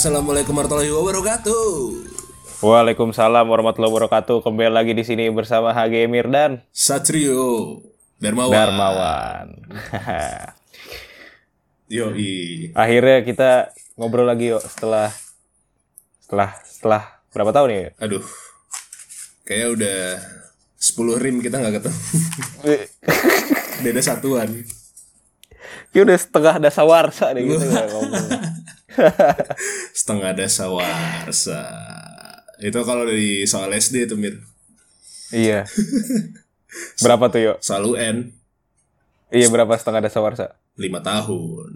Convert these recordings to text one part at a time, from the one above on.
Assalamualaikum warahmatullahi wabarakatuh. Waalaikumsalam warahmatullahi wabarakatuh. Kembali lagi di sini bersama HG Emir dan Satrio Darmawan. Darmawan. Yoi. Akhirnya kita ngobrol lagi yuk setelah setelah setelah berapa tahun ya? Aduh. Kayak udah 10 rim kita nggak ketemu. Beda satuan. Kayak udah setengah dasawarsa deh gitu nggak ngomong. Setengah dasawarsa. Itu kalau dari soal SD tuh Mir. Iya. Berapa tuh yuk? Selalu N Iya berapa setengah dasawarsa? 5 tahun.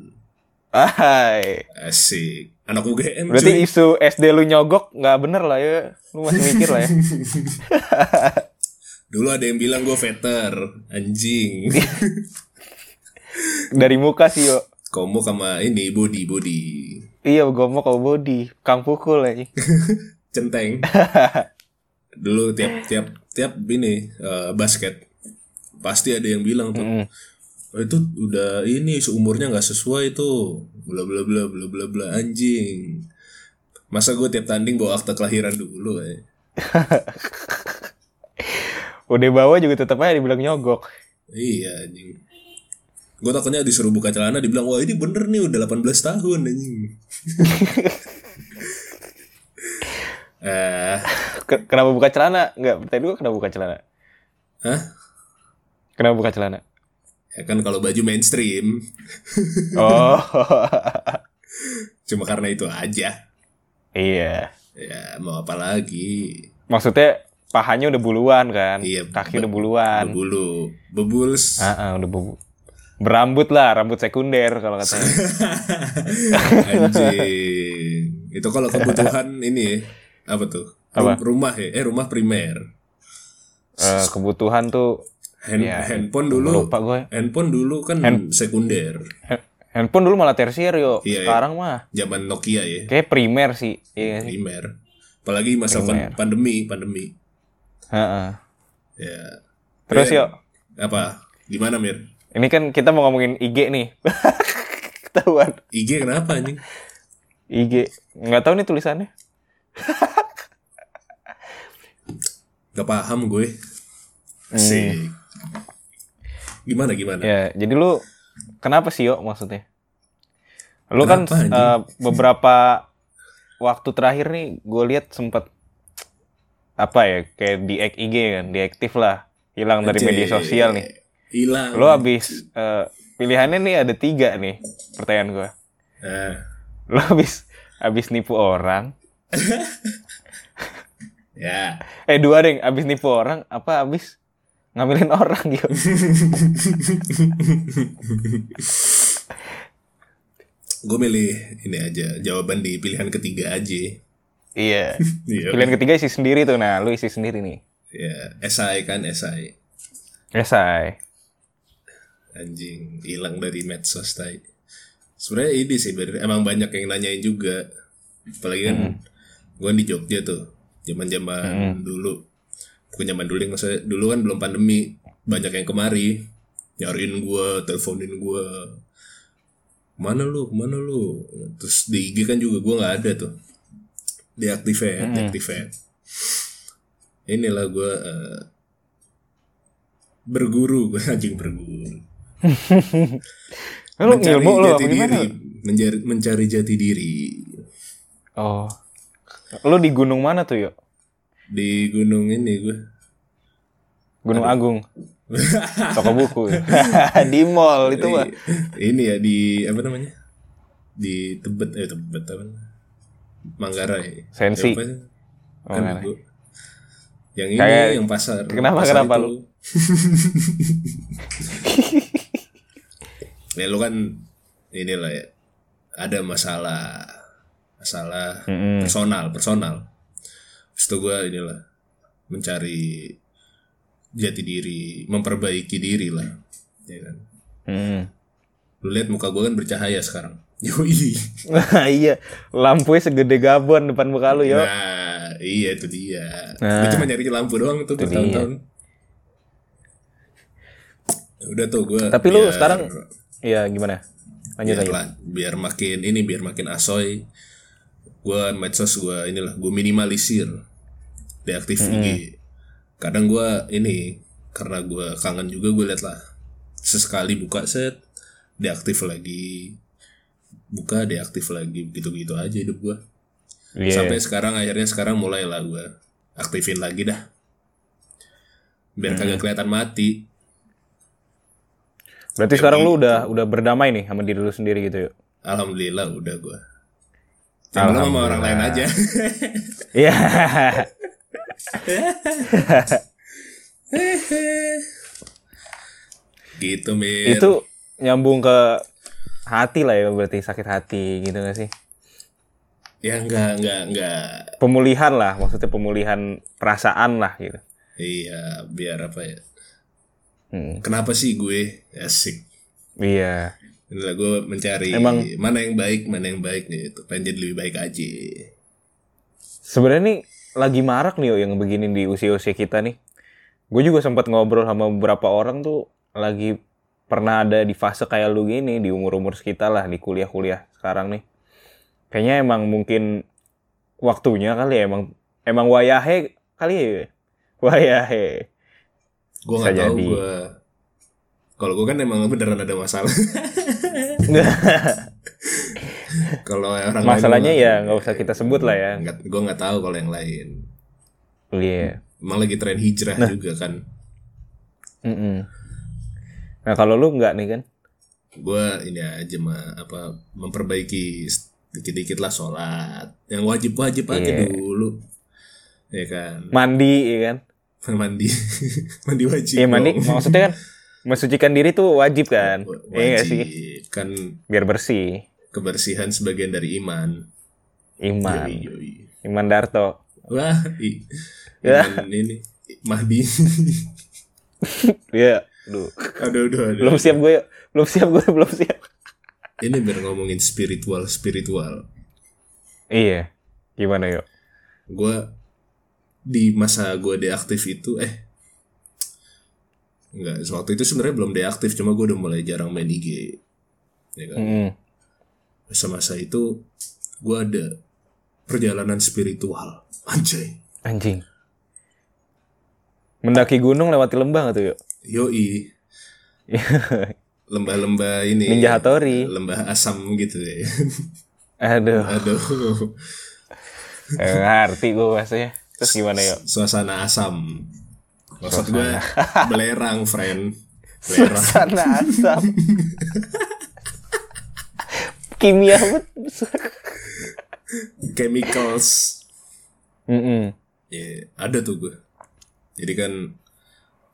Hai. Asik. Anak UGM Berarti cuy. isu SD lu nyogok nggak bener lah ya. Lu masih mikir lah ya. Dulu ada yang bilang gue veter. Anjing. Dari muka sih yuk. Komo sama ini body body. Iya gue mau kau body. Kang pukul aja. Centeng. Dulu tiap tiap tiap ini eh, basket pasti ada yang bilang tuh. Mm. "Oh, itu udah ini seumurnya nggak sesuai itu bla bla bla bla bla bla anjing masa gue tiap tanding bawa akte kelahiran dulu eh. Udah bawa juga tetap aja dibilang nyogok. iya anjing gue takutnya disuruh buka celana dibilang wah ini bener nih udah 18 tahun anjing eh Ke- kenapa buka celana? Enggak, tadi gua kenapa buka celana? hah Kenapa buka celana? ya kan kalau baju mainstream Oh. cuma karena itu aja iya. ya mau apa lagi Maksudnya pahanya udah buluan kan? Iya, Kaki udah buluan. berbulu bebuls Ah, ah, udah bebu. Berambut lah, rambut sekunder kalau katanya. Anjing. Itu kalau kebutuhan ini ya, apa tuh? Apa? Rumah ya, eh rumah primer. Eh, kebutuhan tuh Hand, Ya, handphone dulu. lupa gue. Handphone dulu kan sekunder. Ha- Handphone dulu malah tersier yo. Iya, iya. Sekarang mah Zaman Nokia ya, kayak primer sih. Iya. primer. Apalagi masa pan- pandemi, pandemi. Heeh. Ya. Terus Eh, yuk, Apa? Gimana Mir? Ini kan kita mau ngomongin IG nih. Ketahuan. IG kenapa anjing? IG. Nggak tahu nih tulisannya. Gak paham gue. Asik. Gimana gimana? Ya, jadi lu kenapa sih yo maksudnya? Lu kan anjing? eh, beberapa waktu terakhir nih gue lihat sempet apa ya kayak di IG kan, diaktif lah, hilang dari media sosial nih. Hilang. Lu habis eh, pilihannya nih ada tiga nih pertanyaan gue. Nah, Lu habis habis nipu orang, ya. eh dua deh, habis nipu orang apa habis ngambilin orang gitu. Gue milih ini aja jawaban di pilihan ketiga aja. iya. Iya. Pilihan ketiga isi sendiri tuh, nah lu isi sendiri nih. Ya, esai kan esai. Esai. Anjing hilang dari medsos tai. Sebenarnya ini sih bener, emang banyak yang nanyain juga. Apalagi kan gue di Jogja tuh. Zaman-zaman dulu. Bukan zaman dulu, maksudnya dulu kan belum pandemi. Banyak yang kemari nyariin gue, teleponin gue. Mana lu? Mana lu? Terus di IG kan juga gue nggak ada tuh. Deactivate, deactivate. Inilah gue eh, berguru, gue anjing berguru Lu ilmu lu apa jati diri, mencari, mencari jati diri Oh. Lu di gunung mana tuh, yuk? di gunung ini gue. Gunung Agung. Toko buku. di mall itu mah. Ini ya di apa namanya? Di Tebet eh Tebet apa? Manggarai. Sensi. Sih? Oh, Kan Yang ini Kayak- yang pasar. kenapa- pasar kenapa itu. lu? Ya lu kan inilah ya. Ada masalah masalah Mm-mm. personal, personal. Terus itu gue inilah mencari jati diri, memperbaiki diri lah, ya kan. Hmm. Lu lihat muka gue kan bercahaya sekarang. Yoi. iya, lampunya segede Gabon depan muka lu, yo. Nah, iya itu dia. Nah. Cuma nyari lampu doang tuh bertahun-tahun. Udah tuh gue. Tapi lu sekarang Iya, gimana? Lanjut biar, lah- biar makin ini biar makin asoy gue medsos gue inilah gue minimalisir deaktif IG kadang gue ini karena gue kangen juga gue liat lah sesekali buka set deaktif lagi buka deaktif lagi gitu gitu aja hidup gue Iya. sampai sekarang akhirnya sekarang mulai lah gue aktifin lagi dah. Biar kagak kelihatan mati Berarti sekarang lu udah udah berdamai nih sama diri lu sendiri gitu yuk. alhamdulillah udah yang belum sama orang lain aja Iya. gitu mir itu nyambung ke hati lah ya berarti sakit hati gitu gak sih? ya enggak enggak enggak Pemulihan lah, maksudnya pemulihan perasaan lah gitu. iya biar apa ya Hmm. kenapa sih gue asik Iya. Inilah gue mencari Emang- mana yang baik mana yang baik gitu pengen jadi lebih baik aja Sebenarnya nih lagi marak nih yo yang begini di usia-usia kita nih. Gue juga sempat ngobrol sama beberapa orang tuh lagi pernah ada di fase kayak lu gini di umur-umur kita lah di kuliah-kuliah sekarang nih. Kayaknya emang mungkin waktunya kali ya emang emang wayahe kali ya. Wayahe. Gue nggak tahu jadi. gue kalau gue kan emang beneran ada masalah kalau orang Masalahnya lain ya nggak usah kita sebut lah ya. gue nggak tahu kalau yang lain Iya. emang lagi tren hijrah Nah. juga kan Mm-mm. Nah kalau lu nggak nih kan? gue ini aja mah apa memperbaiki dikit-dikit lah sholat yang wajib-wajib aja Iya. dulu ya kan Mandi ya kan? Mandi mandi wajib Iya mandi dong. maksudnya kan mensucikan diri tuh wajib kan? Iya nggak sih? wajib kan Biar bersih. kebersihan sebagian dari iman Iman. Yoi, yoi. Iman Darto. wah i, Ya. iman ini Mahdi Iya. Duh. aduh aduh aduh Belum siap gue. Belum siap gue, belum siap. ini biar ngomongin spiritual spiritual Iya. Gimana yuk? gue di masa gue deaktif itu eh Enggak, waktu itu sebenarnya belum deaktif, cuma gue udah mulai jarang main IG. Ya kan? Mm. Masa-masa itu gue ada perjalanan spiritual. Anjay. Anjing. Mendaki gunung lewati lembah tuh yuk. Yoi. Lembah-lembah ini. Ninja Hattori. Lembah asam gitu ya. Aduh. Aduh. Eh, ngerti gue bahasanya. Terus gimana yuk? Suasana asam. Maksud gue belerang, friend. Belerang. Sana asam. Kimia. Chemicals. Mm-mm. Ya, ada tuh gue. Jadi kan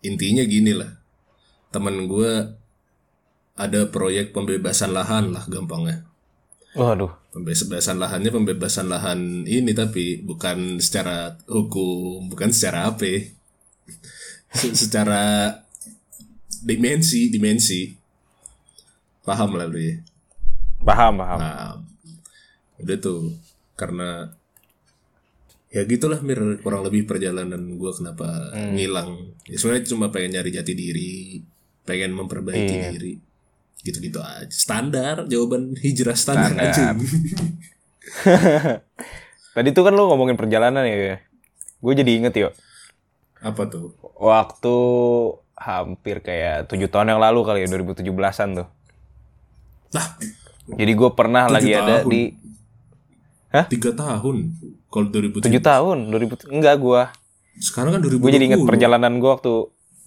intinya gini lah. Temen gue ada proyek pembebasan lahan lah gampangnya. Waduh. Pembebasan lahannya pembebasan lahan ini tapi bukan secara hukum, bukan secara apa. ya. Se- secara dimensi, dimensi. Paham lah lu ya. Paham, paham. Nah, udah tuh karena ya gitulah mir kurang lebih perjalanan gue kenapa ngilang. Ya sebenarnya cuma pengen nyari jati diri, pengen memperbaiki Iya. diri, gitu-gitu aja. Standar jawaban hijrah standar, Standar. aja. Tadi tuh kan lu ngomongin perjalanan ya. Gue jadi inget yuk. Apa tuh? Waktu hampir kayak tujuh tahun yang lalu kali ya 2017-an tuh. Lah, Jadi gue pernah lagi ada tahun. di tiga tahun. Kalau 2007. tujuh tahun 2000 enggak gue. Sekarang kan 2020. Gue jadi inget perjalanan gue waktu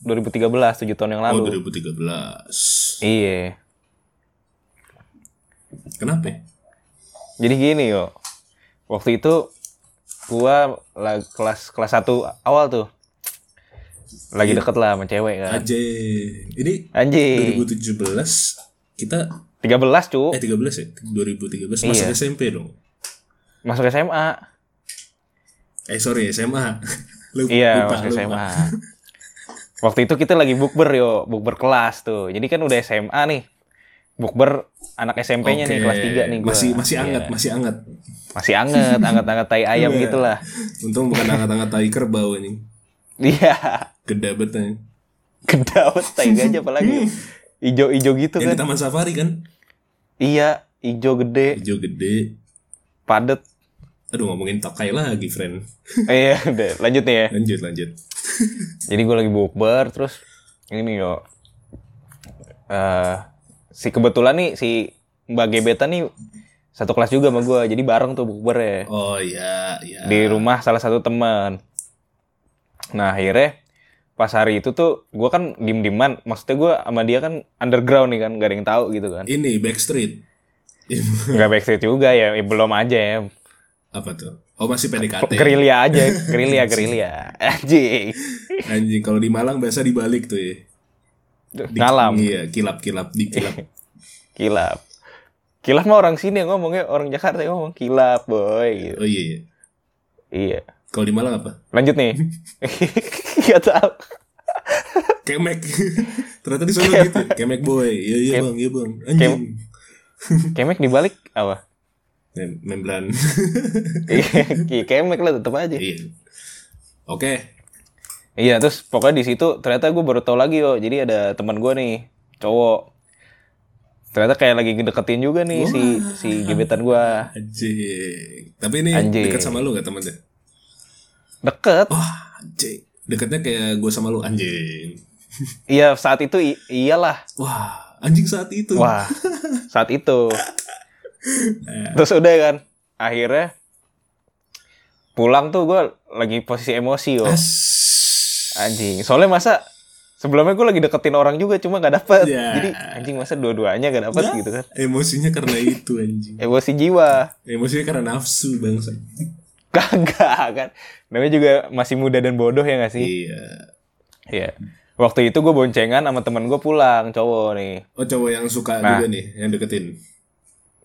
2013 tujuh tahun yang Oh, lalu. 2013. Iya. Kenapa? Jadi gini yo. Waktu itu gua la- kelas kelas 1 awal tuh. Lagi deket lah sama cewek kan. Aja. Ini Anjing. 2017 kita 13 cu. eh 13 ya? 2013 masuk Iya. SMP dong. Masuk SMA. Eh sorry SMA. Lupa, Iya, lupa, masuk lupa. SMA. Waktu itu kita lagi bukber yo, bukber kelas tuh. Jadi kan udah SMA nih. Bukber anak SMP-nya nih Oke. kelas 3 nih gua. Masih masih Iya. anget, masih anget. Masih anget, anget-anget tai ayam Iya. gitu lah. Untung bukan anget-anget tai kerbau ini. Iya. Gede banget nih. Kedawet tai gajah apalagi. Ijo-ijo gitu Yang di kan. Taman Safari kan? Iya, ijo gede, Hijau gede. padet. Aduh ngomongin Tokai lagi, friend. Eh, iya, udah lanjut nih ya. Lanjut, lanjut. Jadi gue lagi bukber terus ini yo. eh si kebetulan nih si Mbak Gebetan nih satu kelas juga sama gue. Jadi bareng tuh bukber ya. Oh iya, iya. Di rumah salah satu teman. Nah, akhirnya pas hari itu tuh gue kan diem-dieman. Maksudnya gue sama dia kan underground nih kan, gak ada yang tahu gitu kan. Ini Backstreet. Nggak backstreet juga ya, ya belum aja ya. Apa tuh? Oh masih PDKT. Gerilya aja, gerilya, gerilya. Anjing. Anjing kalau di Malang biasa dibalik tuh ya. Di- Ngalam. Iya, kilap-kilap di kilap. Kilap. Kilap mah orang sini yang ngomongnya, orang Jakarta yang ngomong kilap, boy. Gitu. Oh iya, iya. Iya. Kalau di Malang apa? Lanjut nih. Gak tau. Kemek. Ternyata di sana gitu. Kemek boy. Iya iya bang, iya bang. Anjing. Kemek dibalik apa? Mem- membran. Iya, kemek lah tetep aja. iya. Oke. Iya, terus pokoknya di situ ternyata gue baru tau lagi yo. Jadi ada teman gue nih, cowok. Ternyata kayak lagi ngedeketin juga nih si si gebetan gue. Anjing. Tapi ini Anjing. dekat sama lu gak temennya? Deket. Wah, anjing. Dekatnya kayak gue sama lu anjing. Iya, saat itu iyalah. Wah, anjing saat itu. Wah, saat itu. Terus udah kan, akhirnya pulang tuh gue lagi posisi emosi yo. As. Anjing, soalnya masa sebelumnya gue lagi deketin orang juga cuma gak dapet. Ya. Jadi anjing masa dua-duanya gak dapet gitu kan. Emosinya karena itu anjing. Emosi jiwa. Emosinya karena nafsu bangsa. Kagak kan. Namanya juga masih muda dan bodoh ya gak sih? Iya. Iya. Waktu itu gue boncengan sama temen gue pulang, cowok nih. Oh cowok yang suka Nah. juga nih, yang deketin.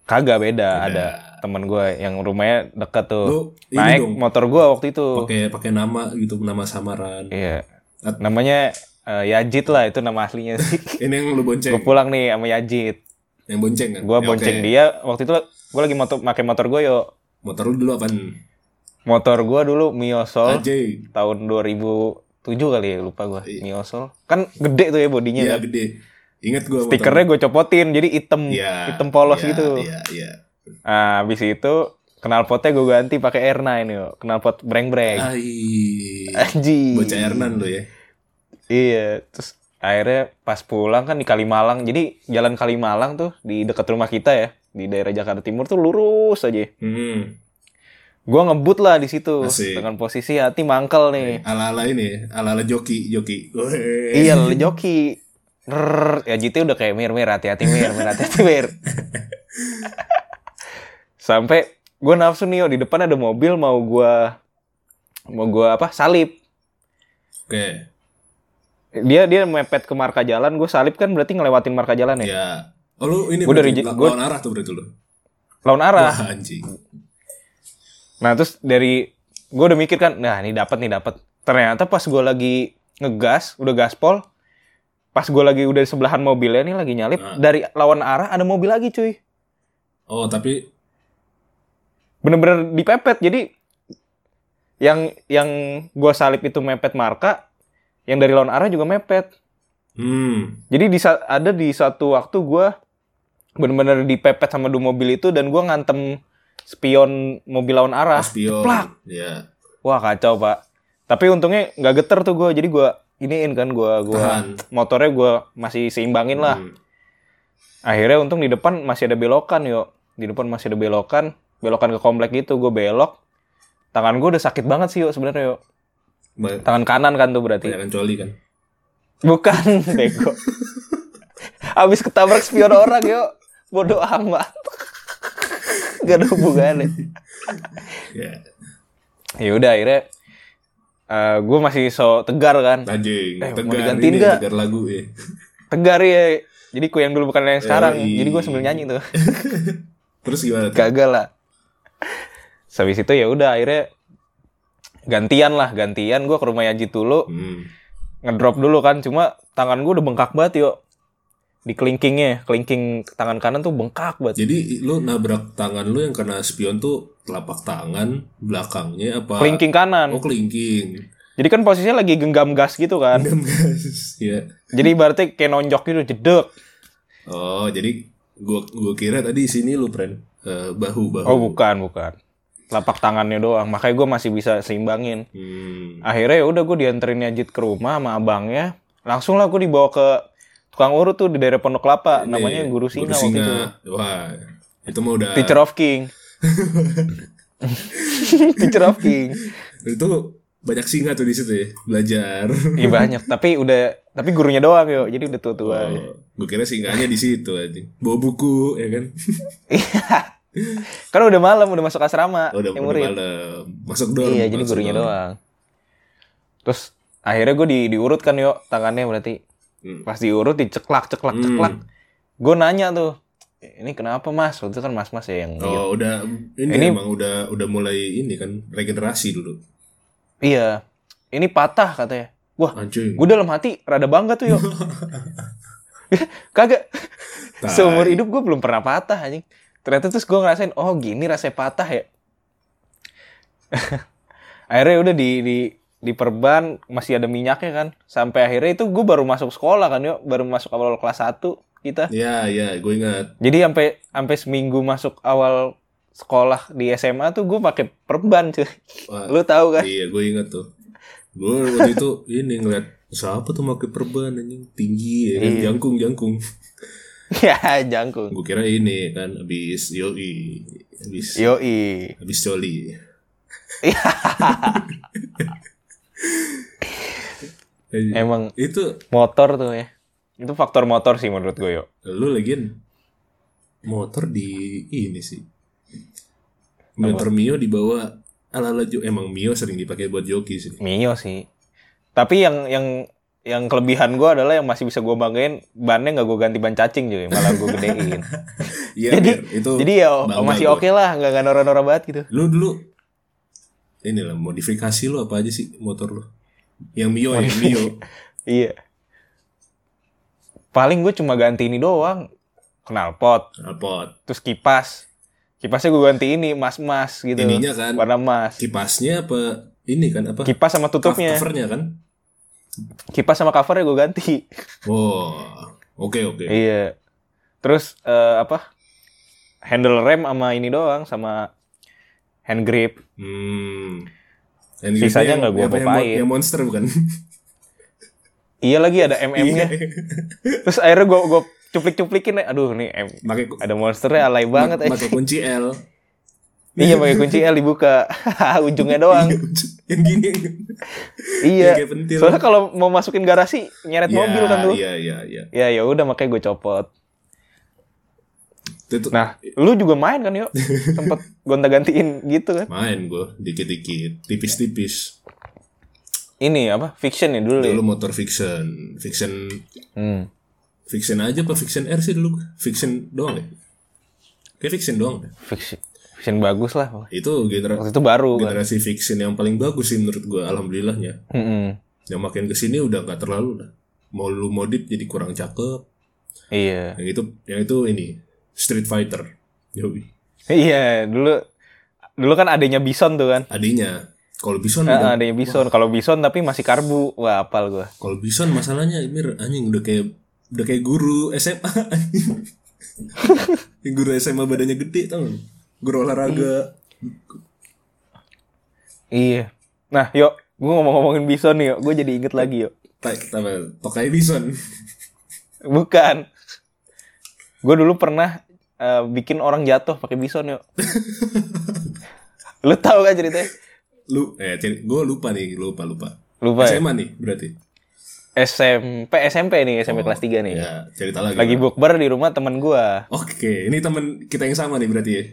Kagak beda, ada temen gue yang rumahnya deket tuh. Lu Naik dong. motor gue waktu itu. Pakai pakai nama gitu, nama samaran. Iya. At- Namanya eh, Yajid lah, itu nama aslinya sih. Ini yang lu bonceng. gue pulang nih sama Yajid. Yang bonceng kan? Gue Ya, bonceng oke. dia, waktu itu gue lagi motor, pakai motor gue yo. Motor lu dulu apaan? Motor gue dulu Mio Soul Anjing. tahun 2007 kali ya, lupa gue. Mio Soul. Kan gede tuh ya bodinya Iya kan. gede. Ingat gue Stikernya gue copotin, jadi hitam, Iya. hitam polos iya, gitu. Iya, iya. Nah, habis itu knalpotnya gue ganti pakai R9 yo, knalpot breng-breng. Ai. Anjing. Bocah Ernan lu ya. Iya, terus akhirnya pas pulang kan di Kalimalang. Jadi jalan Kalimalang tuh di dekat rumah kita ya, di daerah Jakarta Timur tuh lurus aja. Hmm. Gua ngebut lah di situ Asik. dengan posisi hati mangkel nih. Ala-ala ini, ala-ala joki, joki. Iya, lu joki. Rrrr, ya GT udah kayak mir mir hati-hati mir mir hati-hati mir. Sampai gue nafsu nih yo, di depan ada mobil mau gua mau gua apa salip. Oke. Dia dia mepet ke marka jalan, gue salip kan berarti ngelewatin marka jalan ya. Ya. Oh lu ini Gua dari berarti j- la- gua- lawan arah tuh berarti lu. Lawan arah. Wah, anjing. Nah terus dari gue udah mikir kan, nah ini dapat nih dapat. Ternyata pas gue lagi ngegas, udah gaspol, pas gue lagi udah di sebelahan mobilnya nih lagi nyalip, Nah. dari lawan arah ada mobil lagi cuy. Oh, tapi Bener-bener dipepet. Jadi yang yang gue salip itu mepet marka, yang dari lawan arah juga mepet. hmm, Jadi di ada di satu waktu gue bener-bener dipepet sama dua mobil itu dan gue ngantem spion mobil lawan arah. spion. Plak. Ya. Wah kacau pak. Tapi untungnya nggak geter tuh gue. Jadi gue iniin kan gue gua motornya gue masih seimbangin lah. Hmm. Akhirnya untung di depan masih ada belokan yuk. Di depan masih ada belokan. Belokan ke komplek gitu gue belok. Tangan gue udah sakit banget sih yuk sebenarnya yuk. Ba- Tangan kanan kan tuh berarti. Banyakan coli kan. Bukan bego. Abis ketabrak spion orang yuk. Bodoh amat. Gak ada hubungannya. Ya. Ya udah akhirnya gue masih so tegar kan. Anjing. Eh, mau tegar digantiin ini, tegar lagu ya. tegar ya. Jadi ku yang dulu bukan yang sekarang. Yoi. Jadi gue sambil nyanyi tuh. Terus gimana tuh? Gagal lah. Habis itu ya udah akhirnya gantian lah, gantian gue ke rumah Yaji dulu, Hmm. ngedrop dulu kan. Cuma tangan gue udah bengkak banget yuk. Di kelingkingnya, kelingking tangan kanan tuh bengkak banget. Jadi lu nabrak tangan lu yang kena spion tuh telapak tangan belakangnya apa? Kelingking kanan. Oh, kelingking. Jadi kan posisinya lagi genggam gas gitu kan. Dam gas. Ya. Jadi berarti kayak nonjok gitu, jedek. Oh, jadi gua gua kira tadi sini lu, friend. Eh, bahu bahu. Oh bukan, bukan. lapak tangannya doang. Makanya gue masih bisa seimbangin. Hmm. Akhirnya ya udah gue dianterin Yajid ke rumah sama abangnya. Langsung lah gue dibawa ke tukang urut tuh di daerah Pondok Kelapa. Ini, namanya Guru Singa waktu itu. Wah, itu mah udah Teacher of King. Teacher of King. itu banyak singa tuh di situ ya, belajar. Iya banyak, tapi udah tapi gurunya doang yo. Jadi udah tua-tua. Oh, gue kira singanya di situ aja. Bawa buku ya kan. kan udah malam, udah masuk asrama. Udah, yang udah malam. Masuk dorm. Iya, jadi gurunya dorm. doang. Terus akhirnya gue di diurut kan yo tangannya berarti. Hmm. Pas diurut diceklak ceklak ceklak. Gue nanya tuh, ini kenapa mas? Waktu itu kan mas mas ya yang Oh, udah ini, Ini- emang udah udah mulai ini kan regenerasi dulu. Iya, ini patah katanya. Wah, Anjing. gue dalam hati rada bangga tuh yo. Kagak. Seumur hidup gue belum pernah patah anjing. Ternyata terus gue ngerasain, oh gini rasanya patah ya. akhirnya udah di di di perban masih ada minyaknya kan. Sampai akhirnya itu gue baru masuk sekolah kan yo, baru masuk awal kelas 1 kita. Ya, ya, gue ingat. Jadi sampai sampai seminggu masuk awal sekolah di SMA tuh gue pakai perban cuy. Wah, Lu tahu kan? Iya, gue ingat tuh. Gue waktu itu ini ngeliat siapa tuh pakai perban anjing tinggi ya kan Iya. jangkung jangkung. ya jangkung. Gue kira ini kan habis yoi, habis Yoi. habis coli. Emang itu motor tuh ya. Itu faktor motor sih menurut gue yo. lu lagian motor di ini sih. Motor Mio dibawa ala-ala jo- emang Mio sering dipakai buat joki sih. Mio sih. Tapi yang yang yang kelebihan gue adalah yang masih bisa gue banggain bannya nggak gue ganti ban cacing juga malah gue gedein. Iya, jadi biar itu jadi ya masih oke lah nggak nggak nora-nora banget gitu. Lu dulu inilah modifikasi lu apa aja sih motor lu? Yang Mio ya, Mio. Iya. Paling gue cuma ganti ini doang. Knalpot, Knalpot. terus kipas. Kipasnya gue ganti ini mas-mas gitu. Ininya kan Warna emas. kipasnya apa ini kan apa? Kipas sama tutupnya. Covernya kan? Kipas sama covernya gue ganti. Oh, oke oke. Iya. Terus eh, apa? Handle rem sama ini doang sama hand grip. Hmm. Yang Sisanya nggak gua apa, yang, yang monster bukan? Iya lagi ada MM-nya. Terus akhirnya gue gue cuplik-cuplikin aduh nih M Pakai ada monsternya alay banget eh. pakai kunci L. Iya pakai kunci L dibuka. Ujungnya doang. yang gini. iya. Yang kayak pentil. Soalnya kalau mau masukin garasi nyeret Ya, mobil kan tuh. Iya iya iya. Ya ya udah makanya gue copot. Itu Nah, lu juga main kan yuk? Sempet gonta-gantiin gitu kan? main gue dikit-dikit, tipis-tipis. Ini apa? Fiction ya dulu ya? Dulu motor fiction, fiction Hmm. Fiction aja apa fiction R sih dulu? Fiction doang ya? Kayak fiction doang. deh. Fiction. Fiction bagus lah. Itu genera Waktu itu baru kan. generasi fiction yang paling bagus sih menurut gue, alhamdulillahnya. Mm-mm. Yang makin ke sini udah nggak terlalu lah. Mau lu modif jadi kurang cakep. Iya. Yang itu, yang itu ini Street Fighter. Yoi. Iya, dulu dulu kan adanya Bison tuh kan. Adanya. Kalau Bison Ah, udah, adanya Bison. Kalau Bison tapi masih karbu. Wah, apal gua. kalau Bison masalahnya Mir anjing udah kayak udah kayak guru SMA. Yang guru SMA badannya gede tau gak? Guru olahraga. Iya. Nah, yuk, gua ngomong-ngomongin Bison nih, yuk. Gue jadi inget lagi, yuk. Tokai Bison. Bukan. Gue dulu pernah eh, bikin orang jatuh pakai Bison, yuk. Lu tahu kan ceritanya? Lu eh gue lupa nih, lupa lupa. Lupa ya? SMA nih berarti. SMP, SMP nih, SMP kelas 3 nih. Ya, cerita lagi. Lagi bukber di rumah temen gua. Oke, ini teman kita yang sama nih berarti ya.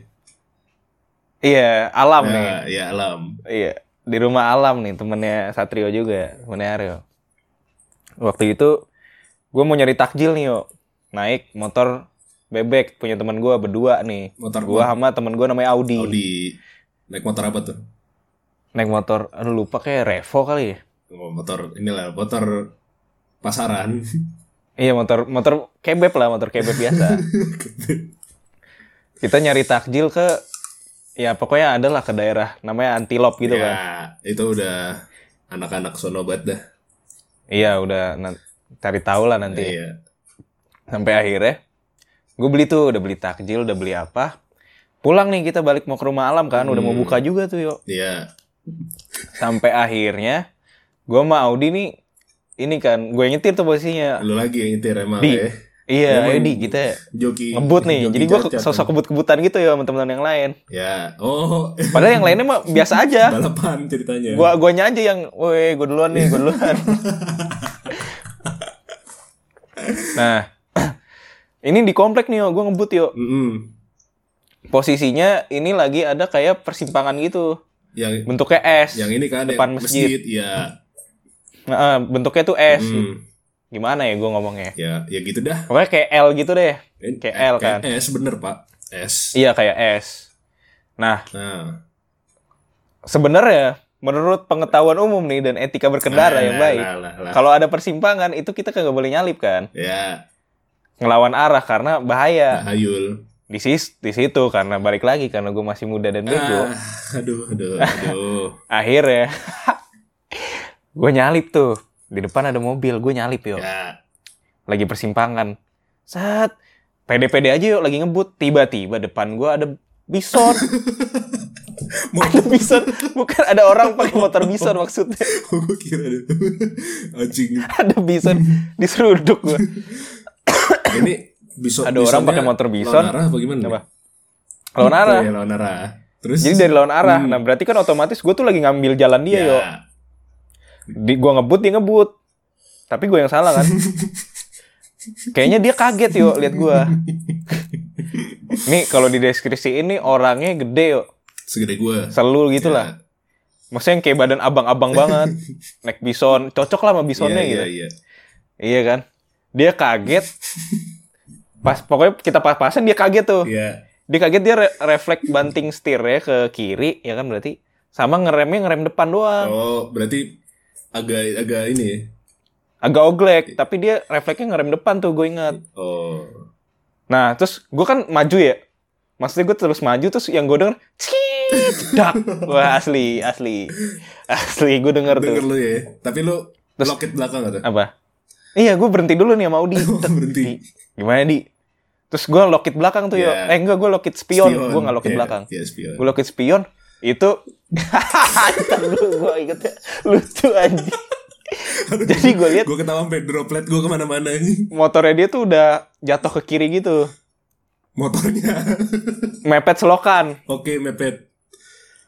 Iya, alam nih. Ya, ya alam. Iya, di rumah alam nih temennya Satrio juga, temennya Aryo. Waktu itu gue mau nyari takjil nih yo, naik motor bebek punya teman gue berdua nih. Motor Gue sama temen gue namanya Audi. Audi naik motor apa tuh? Naik motor, aduh lupa kayak Revo kali ya. Oh, motor inilah motor pasaran. Iya motor motor kebeb lah motor kebeb biasa. Kita nyari takjil ke ya pokoknya adalah ke daerah namanya Antilop gitu ya, kan. itu udah anak-anak sono banget dah. Iya udah cari tahu lah nanti. Iya. Sampai akhirnya gue beli tuh udah beli takjil, udah beli apa. pulang nih kita balik mau ke rumah alam kan udah mau buka juga tuh yuk Iya. sampai akhirnya gue sama Audi nih ini kan gue nyetir tuh posisinya Lu lagi yang nyetir emang di ya. iya Emang ayo di kita Joki. ngebut nih joki jadi gue sosok kebut-kebutan gitu ya sama teman-teman yang lain Ya. Oh. padahal yang lainnya mah biasa aja Balapan ceritanya. gua guanya aja yang woi gue duluan nih gue duluan nah ini di komplek nih yo gue ngebut yuk Mm-mm. posisinya ini lagi ada kayak persimpangan gitu Yang bentuknya S yang ini kan depan yang masjid. Ya. Nah, bentuknya tuh S Hmm. gimana ya gue ngomongnya Ya, ya gitu dah. pokoknya kayak L gitu deh Kayak L kan. Kayak S bener, Pak. S. iya kayak S nah Nah. sebenarnya menurut pengetahuan umum nih dan etika berkendara Nah, yang nah, baik nah, nah, nah. kalau ada persimpangan itu kita kagak boleh nyalip kan Ya, ngelawan arah karena bahaya Hayul. di sis di situ karena balik lagi karena gue masih muda dan bego Ah, aduh, aduh, aduh. akhirnya gue nyalip tuh. Di depan ada mobil gue nyalip yuk. Ya, lagi persimpangan. Saat pede-pede aja yuk lagi ngebut. Tiba-tiba depan gue ada bison. Ada bison. Bukan ada orang pakai motor bison maksudnya. Gue kira ada. Anjing. ada bison diseruduk gue Ini bisa Ada orang pakai motor bison. Lawan arah apa gimana? Apa? lawan arah. Iya, lawan arah. Terus? Jadi dari lawan arah. Nah berarti kan otomatis gue tuh lagi ngambil jalan dia ya, yuk di gua ngebut dia ngebut. Tapi gue yang salah kan? Kayaknya dia kaget yuk lihat gua. Nih kalau di deskripsi ini orangnya gede yuk. Segede gue. selalu gitu lah. Maksudnya yang kayak badan abang-abang banget. Naik bison. Cocok lah sama bisonnya Iya, gitu. iya, iya. iya kan? Dia kaget. Pas pokoknya kita pas-pasan dia kaget tuh. Iya. dia kaget dia re- refleks banting setirnya ke kiri ya kan berarti? Sama ngeremnya ngerem depan doang. Oh, berarti agak agak ini. ya? agak oglek tapi dia refleksnya ngerem depan tuh gue ingat Oh. nah terus gue kan maju ya maksudnya gue terus maju terus yang gue denger dak wah asli asli asli gue denger tuh Denger lu ya. Tapi lu Terus- loket belakang atau? apa iya gue berhenti dulu nih sama Audi berhenti. gimana di terus gue lokit belakang tuh yo Iya. eh enggak gue lokit spion, gue nggak lokit Iya, belakang spion. gue lokit spion itu Ntar dulu gue ingetnya lucu aja jadi gue lihat Gue ketawa sampai droplet gue ke mana-mana ini. motornya dia tuh udah jatuh ke kiri gitu Motornya. mepet selokan Oke, mepet.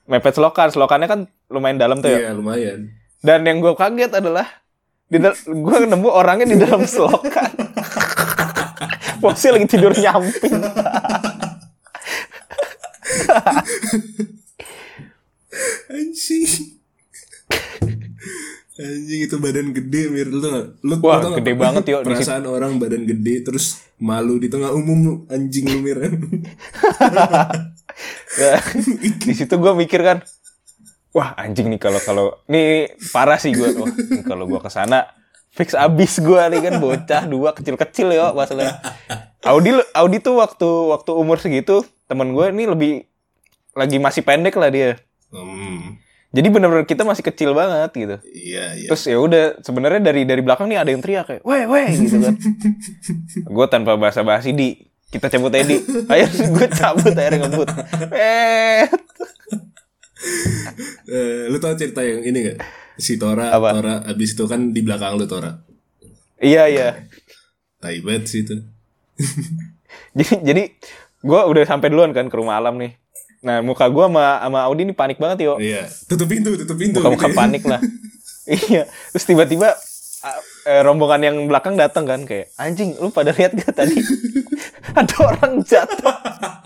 mepet selokan selokannya kan lumayan dalam tuh ya Iya, lumayan. dan yang gue kaget adalah di gue nemu orangnya di dalam selokan posisi lagi tidur nyamping Anjing. Anjing itu badan gede mir lu gak? Lu Wah, lu tau gede banget, yo, di Perasaan orang badan gede terus malu di tengah umum lu anjing lu mir. Di situ gue mikir kan wah anjing nih kalau kalau ini parah sih gue wah ini kalau gue ke sana fix abis gue nih kan bocah dua kecil-kecil ya masalah Audi Audi tuh waktu waktu umur segitu temen gue ini lebih lagi masih pendek lah dia hmm, jadi bener-bener kita masih kecil banget gitu iya iya. terus ya udah sebenarnya dari dari belakang nih ada yang teriak kayak weh weh gitu kan gue tanpa bahasa basi di kita cabut Edi ayo gue cabut akhirnya ngebut eh lu tau cerita yang ini gak? Si Tora, Apa? Tora abis itu kan di belakang lu Tora. iya iya Tai banget sih itu. jadi jadi gue udah sampai duluan kan ke rumah alam nih nah muka gue sama sama Audi nih panik banget yo Iya. Tutup pintu, tutup pintu. muka muka gitu ya. panik lah iya terus tiba-tiba ah, eh, rombongan yang belakang datang kan kayak anjing lu pada lihat gak tadi ada orang jatuh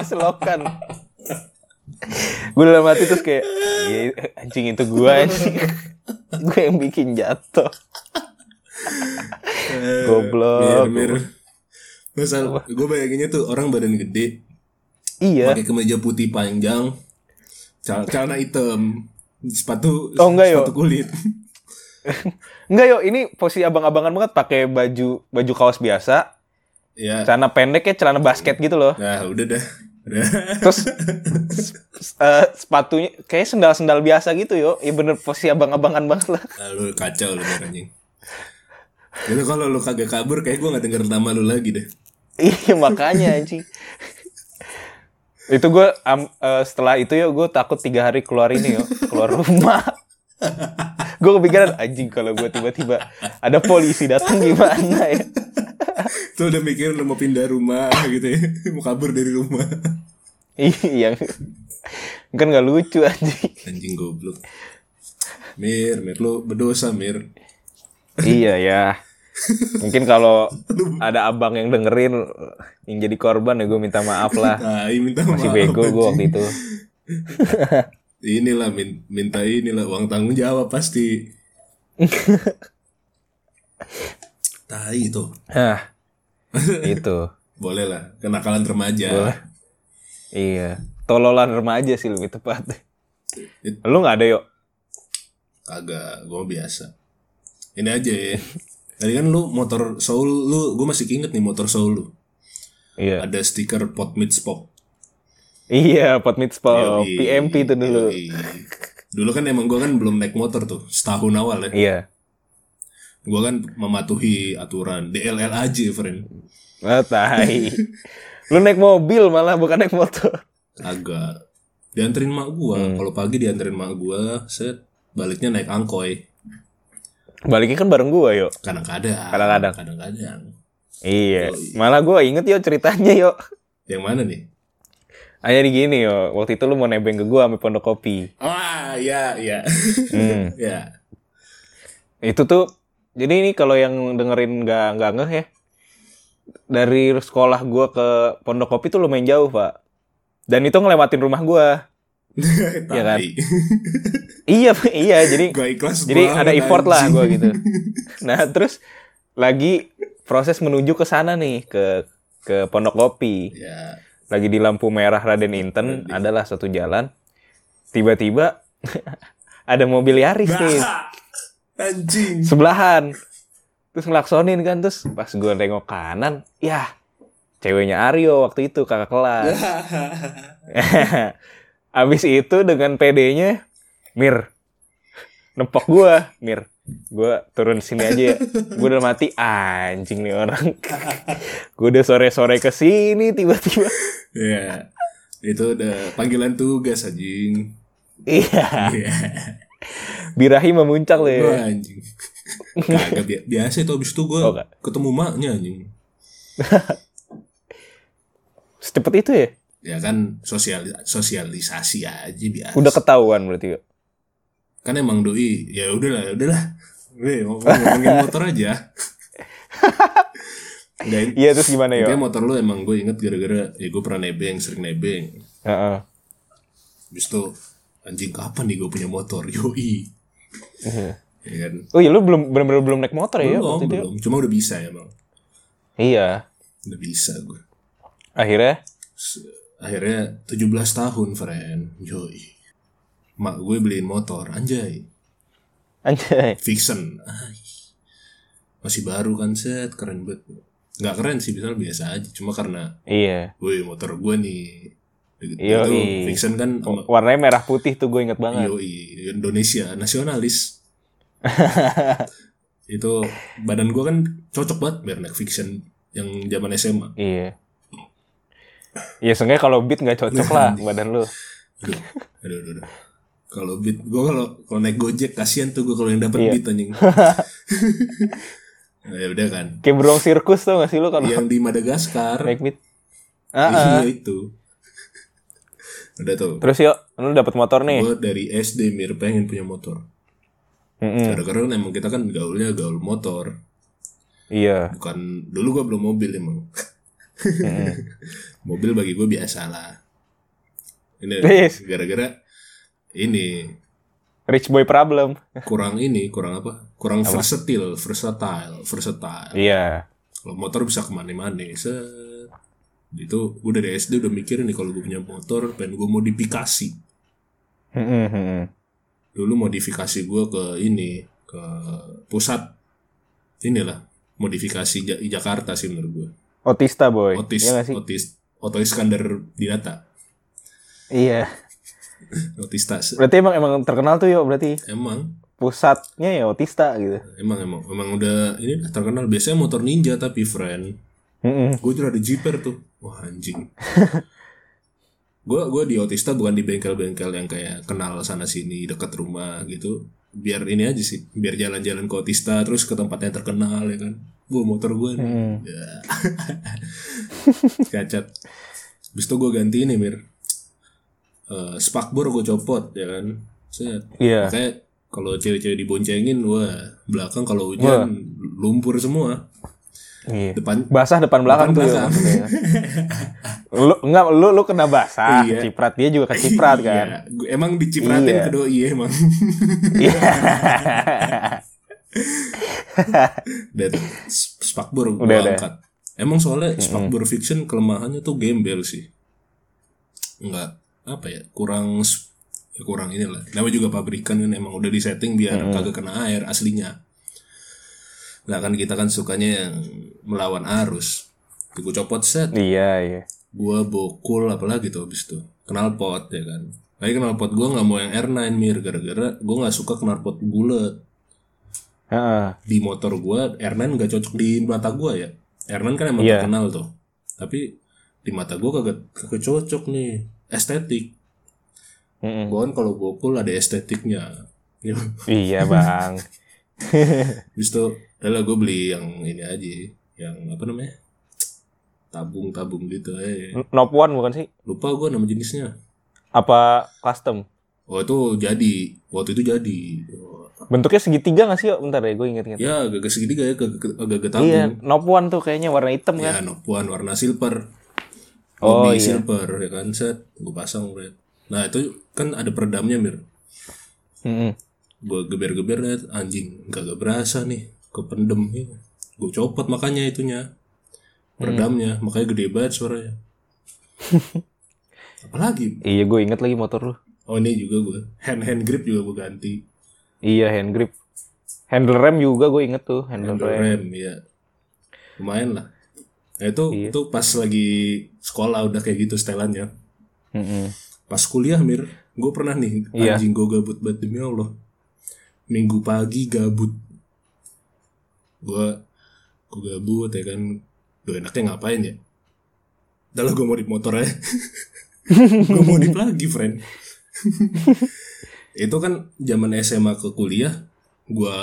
selokan gue dalam hati terus kayak "Iya, anjing itu gue anjing gue yang bikin jatuh Eh, Goblok. Mir, mir. Gue bayanginnya tuh orang badan gede, iya pakai kemeja putih panjang, cal- celana hitam, sepatu Oh, enggak, yo. sepatu kulit. enggak yo ini posisi abang-abangan banget pakai baju baju kaos biasa Ya. celana pendek ya celana basket gitu loh Nah, udah dah. Udah. terus eh, sepatunya kayak sendal-sendal biasa gitu yo ya bener posisi abang-abangan banget lah Ah, lu kacau lu anjing. Itu kalau lu kagak kabur kayak gue gak denger nama lu lagi deh. iya makanya anjing itu gue uh, setelah itu ya gue takut tiga hari keluar ini yo keluar rumah. Gue kepikiran anjing kalau gue tiba-tiba ada polisi datang gimana ya? Tuh udah mikir udah mau pindah rumah gitu ya. Mau kabur dari rumah. Iya. Kan nggak lucu anjing. Anjing goblok. Mir mir lu berdosa mir. Iya ya Mungkin kalau ada abang yang dengerin yang jadi korban ya gue minta maaf lah. Nah, minta Masih maaf, bego gue waktu itu. inilah min minta inilah uang tanggung jawab pasti. Tai itu. Hah. itu. Boleh lah, kenakalan remaja. Boleh. Iya. Tololan remaja sih lebih tepat. Lu nggak ada yuk? Kagak, gue biasa. Ini aja ya. Tadi kan lu motor Soul lu, gue masih inget nih motor Soul lu. Iya. Ada stiker pot meets pop. Iya, pot meets pop. Yoi, PMP itu dulu. yoi. Dulu kan emang gue kan belum naik motor tuh, setahun awal ya. Iya. Gue kan mematuhi aturan DLL aja, friend. Oh, tai. Lu naik mobil malah bukan naik motor. Agak. Dianterin mak gue. Hmm. Kalau pagi dianterin mak gue, set baliknya naik angkoi. Baliknya kan bareng gua yuk. Kadang-kadang. Kadang-kadang. Kadang-kadang. Iya. Malah gua inget yuk ceritanya yuk. Yang mana nih? Hanya di gini yo, waktu itu lu mau nebeng ke gua sama pondok kopi. Ah, iya, iya. Hmm. ya. Itu tuh jadi ini kalau yang dengerin nggak nggak ngeh ya. Dari sekolah gua ke pondok kopi tuh lumayan jauh, Pak. Dan itu ngelewatin rumah gua. Iya kan? Iya, iya, jadi Gak ikhlas jadi ada effort lah gua gitu. Nah, terus lagi proses menuju ke sana nih ke ke pondok kopi. Ya. Lagi di lampu merah Raden Inten adalah satu jalan. Tiba-tiba ada mobil Yaris nih. Anjing. sebelahan terus ngelaksonin kan terus pas gue nengok kanan ya ceweknya Aryo waktu itu kakak kelas abis itu dengan PD-nya Mir nepok gue Mir gue turun sini aja ya gue udah mati anjing nih orang gue udah sore-sore ke sini tiba-tiba ya. Itu udah panggilan tugas anjing. iya Iya. birahi memuncak loh ya Wah, anjing. Kagak bi- biasa itu abis itu gue Oh, ketemu maknya anjing. secepat itu ya Ya kan sosial sosialisasi aja biasa. udah ketahuan berarti yuk. kan emang doi ya udahlah ya udahlah. Weh, ngomong- ngomongin motor aja. Dan iya terus gimana ya motor lu emang gue inget gara-gara ya gue pernah nebeng, sering nebeng. Heeh. Habis itu anjing kapan nih gue punya motor? Yoi. Ya kan? Oh iya lu belum benar-benar belum naik motor ya belum, itu? ya? belum. Cuma udah bisa emang. Iya. Udah bisa gue. Akhirnya Akhirnya 17 tahun, friend. Yoi. Mak gue beliin motor, anjay. anjay. Vixen. Ay. Masih baru kan set, keren banget. Nggak keren sih, misalnya biasa aja. Cuma karena, Iya. woi motor gue nih. Gitu. Itu Vixen kan sama- Warnanya merah putih tuh gue inget banget. Yoi, Indonesia, nasionalis. itu badan gue kan cocok banget biar naik Vixen yang zaman SMA. Iya. Iya seenggaknya kalau beat nggak cocok lah badan lu. Aduh, aduh, aduh. aduh. Kalau beat, gue kalau kalau naik gojek kasihan tuh gue kalau yang dapat Iya. beat anjing. Nah, ya udah kan. Kayak beruang sirkus tuh gak sih lu kalau Yang di Madagaskar. naik beat? Ah, ah. Iya itu. Udah tuh. Terus yuk, lu dapet motor nih. Gue dari SD mir pengen punya motor. Mm-mm. Gara-gara kan emang kita kan gaulnya gaul motor. Iya. Bukan dulu gue belum mobil emang. Mobil bagi gue biasa lah. Ini gara-gara ini Rich boy problem. kurang ini kurang apa? Kurang versatile, versatile, versatile. Iya. Kalau motor bisa ke mana-mana. Set. Itu gue dari SD udah mikir nih kalau gue punya motor pengen gue modifikasi. Mm-mm, mm-mm. Dulu modifikasi gue ke ini ke pusat inilah modifikasi Ja- Jakarta sih menurut gue. Otista boy. Otis, sih? Otis, Oto Iskandar Dinata. Iya. Otista. Berarti emang emang terkenal tuh yuk berarti Emang, pusatnya ya Otista gitu. emang, emang, emang udah ini terkenal. Biasanya motor ninja tapi friend. Mm-mm. Gue juga ada Jeeper tuh. Wah anjing. gue gue di Otista bukan di bengkel-bengkel yang kayak kenal sana sini dekat rumah gitu biar ini aja sih biar jalan-jalan ke Otista terus ke tempat yang terkenal ya kan gue motor gue nih Hmm. ya. cacat Habis itu gue ganti ini mir Eh, spakbor gue copot ya kan Set. Iya. Makanya kalau cewek-cewek diboncengin wah belakang kalau hujan lumpur semua Iya. depan Basah depan belakang tuh. belakang. ya, lu enggak lu lu kena basah, Iya. ciprat dia juga keciprat kan. Iya, emang dicipratin Iya. ke doi emang Iya. Tuh s- spakbor gue angkat. Emang soalnya spakbor fiction kelemahannya tuh gembel sih. Nggak apa ya kurang ya kurang inilah. Namanya juga pabrikan kan emang udah disetting biar kagak kena air aslinya. Nah kan kita kan sukanya yang melawan arus. Tuh gue copot set. Iya, iya. gua bokul apalagi tuh abis itu. Knalpot ya kan. Tapi knalpot gua nggak mau yang R9 mir. Gara-gara gua nggak suka knalpot bulat Heeh. di motor gua R9 nggak cocok di mata gua ya R9 kan emang Iya. terkenal tuh tapi di mata gua kagak kagak cocok nih estetik Mm-mm. gua kan kalau bokul ada estetiknya Ya, Iya, Bang. Habis itu lah gue beli yang ini aja yang apa namanya tabung-tabung gitu eh Nop One bukan sih? lupa gua nama jenisnya Apa custom? oh itu jadi waktu itu jadi Bentuknya segitiga gak sih? Bentar ya, gue inget-inget. Ya agak segitiga ya agak agak tabung. Iya, Nop One tuh kayaknya warna hitam Ya kan? nopuan warna silver. Oh, iya. silver ya kan set gue pasang red. Nah itu kan ada peredamnya mir. Mm-mm. Gue geber-geber net anjing gak berasa nih kependem ya. Gue copot makanya itunya peredamnya makanya gede banget suaranya. Apalagi? Iya, gue inget lagi motor lu. Oh ini juga gue hand hand grip juga gue ganti. Iya, hand grip. Handle rem juga gue inget tuh, handle, Handle rem. rem ya lumayan lah. Nah, itu Iya. itu pas lagi sekolah udah kayak gitu setelannya. Mm-mm. pas kuliah mir gue pernah nih Iya. anjing gue gabut banget demi allah minggu pagi gabut gue gue gabut ya kan gue enaknya ngapain ya Udah lah gue mau di motor aja gue mau di lagi friend itu kan zaman SMA ke kuliah gue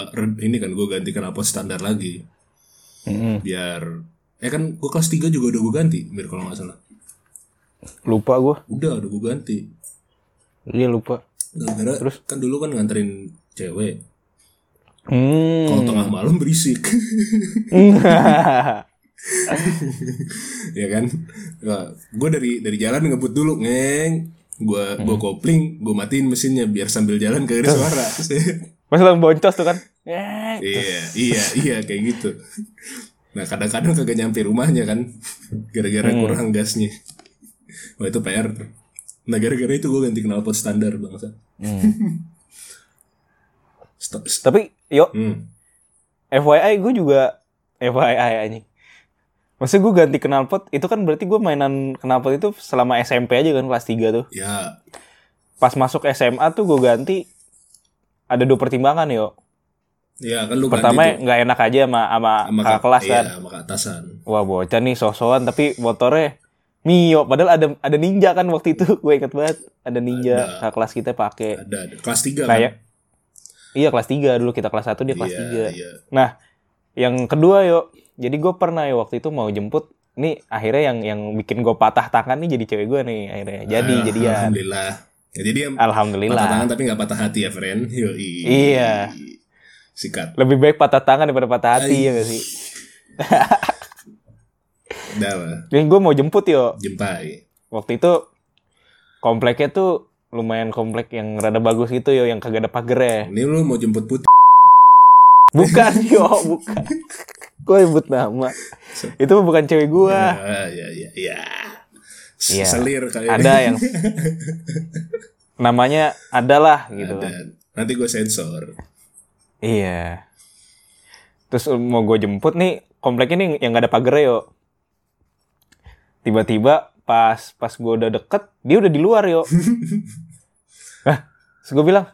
ini kan gue ganti knalpot standar lagi Mm-mm. biar eh kan gue kelas 3 juga udah gue ganti mir kalau nggak salah Lupa gue. udah udah gue ganti Iya, lupa. Gara-gara Terus? kan dulu kan nganterin cewek. Hmm. Kalau tengah malam berisik. ya kan? gue dari dari jalan ngebut dulu, ngeng. Gue gua kopling, gue matiin mesinnya biar sambil jalan kagak ada suara. Pas langsung boncos tuh kan. Eh, iya, iya, iya kayak gitu. Nah kadang-kadang kagak nyampe rumahnya kan, gara-gara kurang gasnya. Wah itu PR tuh. Nah gara-gara itu gue ganti knalpot standar bangsa. Stop. stop. Tapi, yuk, Hmm. FYI gue juga FYI anjing. Maksudnya gue ganti knalpot, itu kan berarti gue mainan knalpot itu selama SMP aja kan kelas 3 tuh. Ya, Pas masuk SMA tuh gue ganti ada dua pertimbangan yo. ya kan lu Pertama ganti tuh. nggak enak aja sama sama sama kakak kelas iya, kan. sama kak atasan. Wah bocah nih sosokan tapi motornya Mio padahal ada ada ninja kan waktu itu gue inget banget ada ninja Ada. kakak kelas kita pakai. Ada, ada. kelas 3 Nah kan? ya, iya kelas 3 dulu kita kelas 1 dia kelas iya, 3. iya. Nah, yang kedua yo, jadi gue pernah ya waktu itu mau jemput, nih akhirnya yang yang bikin gue patah tangan nih jadi cewek gue nih akhirnya. Jadi Ah, jadian. Alhamdulillah. Ya, jadi Alhamdulillah. patah tangan tapi nggak patah hati ya, friend. Yoi. Iya. Sikat. Lebih baik patah tangan daripada patah hati Ai. ya gak sih? Lah. Yang gue mau jemput yo, Jempai. waktu itu kompleknya tuh lumayan komplek yang rada bagus gitu yo, yang kagak ada pagernya. Ini lu mau jemput putih. Bukan yo, bukan. Gue sebut nama. Itu bukan cewek gue. Ya, ya, ya. S- Iya. Selir kali Ada yang namanya adalah gitu. Ada. Nanti gue sensor. Iya. Terus mau gue jemput nih, kompleknya nih yang gak ada pagar yo. Tiba-tiba pas pas gue udah deket, dia udah di luar yo. Hah? Terus gue bilang,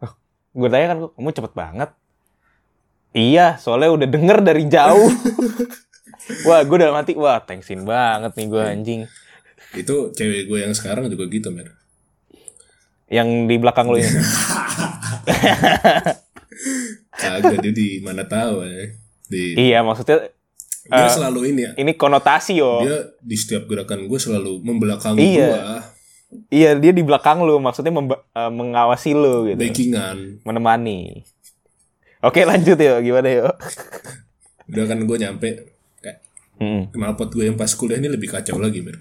oh, gue tanya kan, kamu cepet banget. Iya, soalnya udah denger dari jauh. wah, gue udah mati. Wah, thanksin banget nih gue anjing. Itu cewek gue yang sekarang juga gitu, Mir. Yang di belakang lu ini. Kagak dia di mana tahu ya. Di iya, maksudnya dia Eh, selalu ini ya. ini konotasi yo. Dia di setiap gerakan gue selalu membelakangi Iya. gue, Iya, dia di belakang lu, maksudnya memba- eh, mengawasi lu gitu. backingan. Menemani. Oke, lanjut yo. Gimana yo? Udah kan gue nyampe kayak Hmm. knalpot gue yang pas kuliah ini lebih kacau lagi, Mir.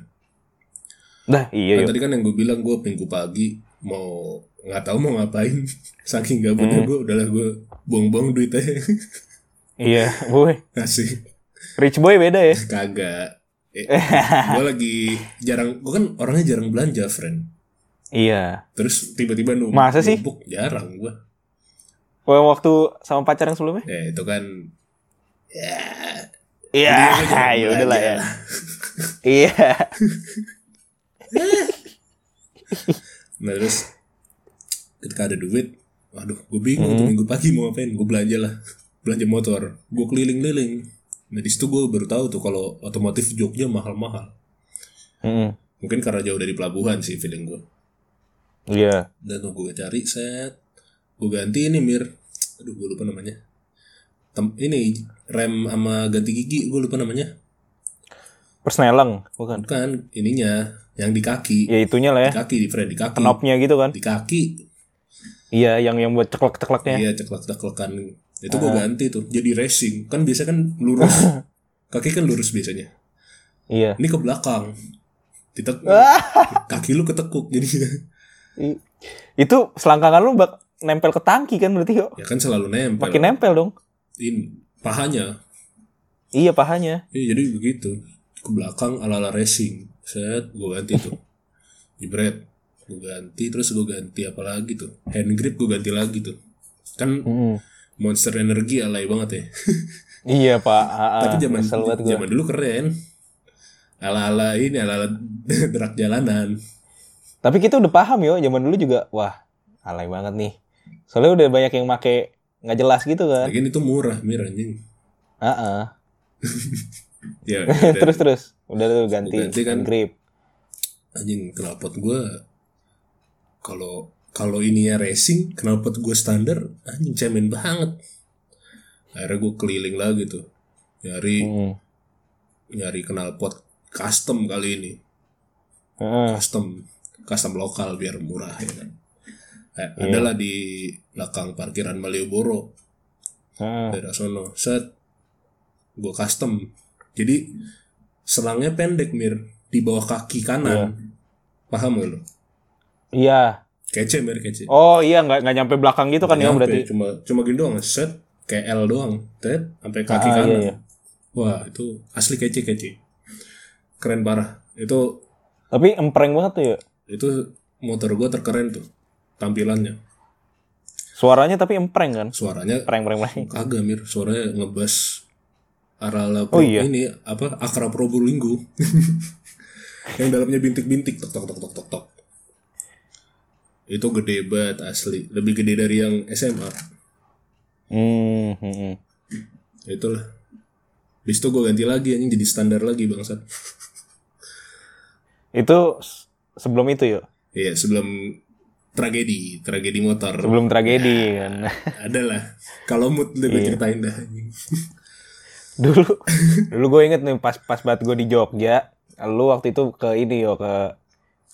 Dah, iya Kan yo. tadi kan yang gue bilang gue minggu pagi mau nggak tahu mau ngapain saking gabutnya Hmm. gue udahlah gue buang-buang duit aja Iya, boy. asik Rich boy beda ya. kagak eh, gue lagi jarang gue kan orangnya jarang belanja friend Iya. terus tiba-tiba num Masa sih? numpuk jarang gue waktu sama pacar yang sebelumnya? ya itu kan Iya, Dia kan ya udahlah ya. Iya. nah terus ketika ada duit waduh gue bingung tuh Hmm. minggu pagi mau ngapain gue belanja lah belanja motor gue keliling-liling nah di situ gue baru tahu tuh kalau otomotif Jogja mahal-mahal Mm-mm. mungkin karena jauh dari pelabuhan sih feeling gue Iya. dan tuh gue cari set gue ganti ini mir. Aduh gue lupa namanya. Tem ini rem sama ganti gigi gue lupa namanya. Persneleng, bukan? bukan ininya yang di kaki. Ya itunya lah ya. di kaki di friend di kaki. Knopnya gitu kan. di kaki. Iya, yang yang buat ceklek-cekleknya. iya ceklek ceklekan itu gue ganti tuh jadi racing. Kan biasa kan lurus. Kaki kan lurus biasanya. Iya. ini ke belakang. Ditek kaki lu ketekuk jadi Itu selangkangan lu bak nempel ke tangki kan berarti yo. ya kan selalu nempel Makin nempel dong. ini pahanya Iya pahanya. Iya jadi begitu ke belakang ala ala racing set gue ganti tuh jebret gue ganti terus gue ganti apa lagi tuh hand grip gue ganti lagi tuh kan Mm. monster energi alay banget ya Iya pak. Ah, ah. tapi zaman zaman dulu keren ala ala ini ala ala derak jalanan Tapi kita udah paham yo. Zaman dulu juga wah alay banget nih. Soalnya udah banyak yang make nggak jelas gitu kan. lagian itu murah mir anjing Ah, ah. ya terus terus. Udah tuh ganti, Ganti kan. grip. anjing knalpot gue kalau kalau ininya racing knalpot gue standar anjing cemen banget akhirnya gue keliling lagi tuh nyari Mm. nyari knalpot custom kali ini Heeh. custom custom lokal biar murah ya kan eh, adalah di belakang parkiran Malioboro. Heeh. daerah sono. Set. Gue custom. Jadi selangnya pendek mir. Di bawah kaki kanan. Paham gak lo Iya. kece mir kece. Oh iya. Nggak nggak nyampe belakang gitu kan ya Nyampe, berarti. cuma cuma gini doang. Set. Kayak L doang. Tet. Sampai kaki Ah, kanan. iya, iya. wah itu asli kece kece. Keren parah. Itu Tapi empreng banget tuh ya. itu motor gue terkeren tuh tampilannya Suaranya tapi empreng kan. suaranya Preng preng preng. kagak mir suaranya ngebas arala Oh, iya? ini apa akra Probolinggo yang dalamnya bintik-bintik tok tok tok tok tok tok itu gede banget asli lebih gede dari yang SMA Hmm, hmm, hmm. itulah Bis itu gue ganti lagi anjing jadi standar lagi bangsat Itu sebelum itu yuk. Iya sebelum tragedi tragedi motor Sebelum tragedi kan. adalah kalau mood udah Iya. ceritain dah anjing. dulu dulu gue inget nih pas pas banget gue di Jogja. Lu waktu itu ke ini yo ke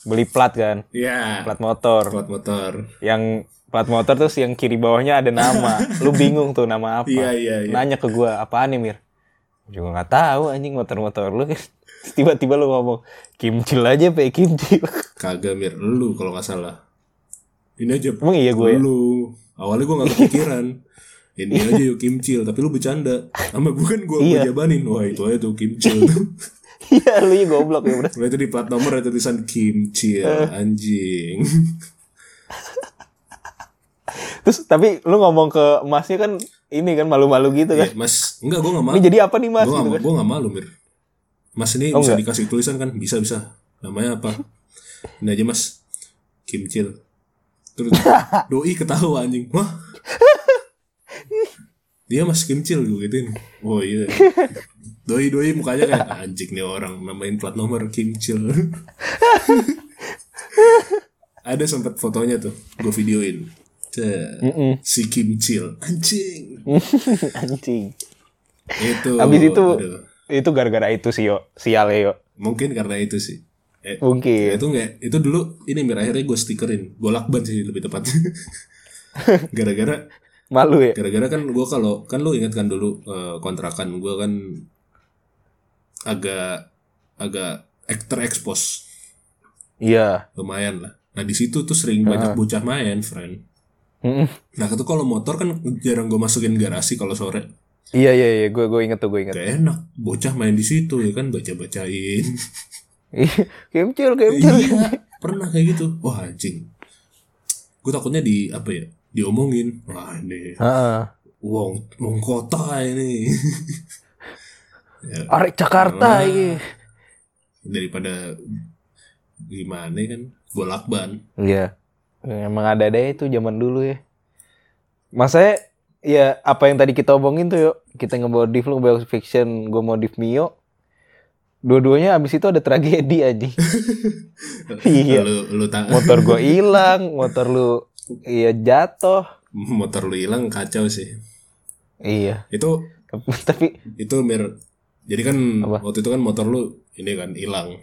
beli plat kan, Iya plat motor. plat motor Yang plat motor terus yang kiri bawahnya ada nama. Lu bingung tuh nama apa. iya iya iya Nanya ke gue, apaan nih Mir? Juga nggak tahu anjing motor-motor lu kan. Tiba-tiba lu ngomong, kimcil aja pe kimcil. kagak mir lu kalau nggak salah ini aja Emang iya gue ya? lu awalnya gue nggak kepikiran ini aja yuk kimcil tapi lu bercanda sama gue kan gue Iya. jabanin wah itu aja tuh kimcil Iya, lu ya goblok ya. Udah itu di plat nomor ada tulisan kimcil Eh. anjing Terus tapi lu ngomong ke emasnya kan ini kan malu-malu gitu kan. Ya, mas enggak gue nggak malu Ini jadi apa nih mas? gue Gitu gak, kan. gua gak malu mir mas ini Oh, bisa enggak? dikasih tulisan kan bisa bisa namanya apa ini aja mas kimcil terus doi ketawa anjing. Wah. Dia mas kimcil gue gituin. Oh iya. Doi doi mukanya kayak anjing nih orang namain plat nomor Kim Chil. Ada sempat fotonya tuh gue videoin. Cek, si Kim Chil. Anjing. Anjing. itu Abis itu aduh. itu gara-gara itu sih yo, sial yo. mungkin karena itu sih eh, Mungkin. itu nggak itu dulu ini mir akhirnya gue stikerin gue lakban sih lebih tepat gara-gara Malu ya. gara-gara kan gue kalau kan lu ingat kan dulu eh, kontrakan gue kan agak agak ek- terekspos Iya. lumayan lah nah di situ tuh sering banyak bocah main friend Mm-mm. nah itu kalau motor kan jarang gue masukin garasi kalau sore Iya iya iya, gue gue inget tuh gue inget. gak enak bocah main di situ ya kan baca bacain Kemcil kemcil. iya pernah kayak gitu wah anjing gue takutnya di apa ya diomongin wah ini wong wong kota ini ya, Arek Jakarta ini. daripada gimana kan bolak ban Iya. Emang ada ada itu zaman dulu ya. Masa ya apa yang tadi kita omongin tuh yuk. Kita ngemodif lu ngebawa fiction, gue modif Mio. Dua-duanya abis itu ada tragedi aja. iya. lu lu Motor gue hilang, motor lu iya jatuh. motor lu hilang kacau sih Iya. itu Tapi itu mir jadi kan Apa? waktu itu kan motor lu ini kan hilang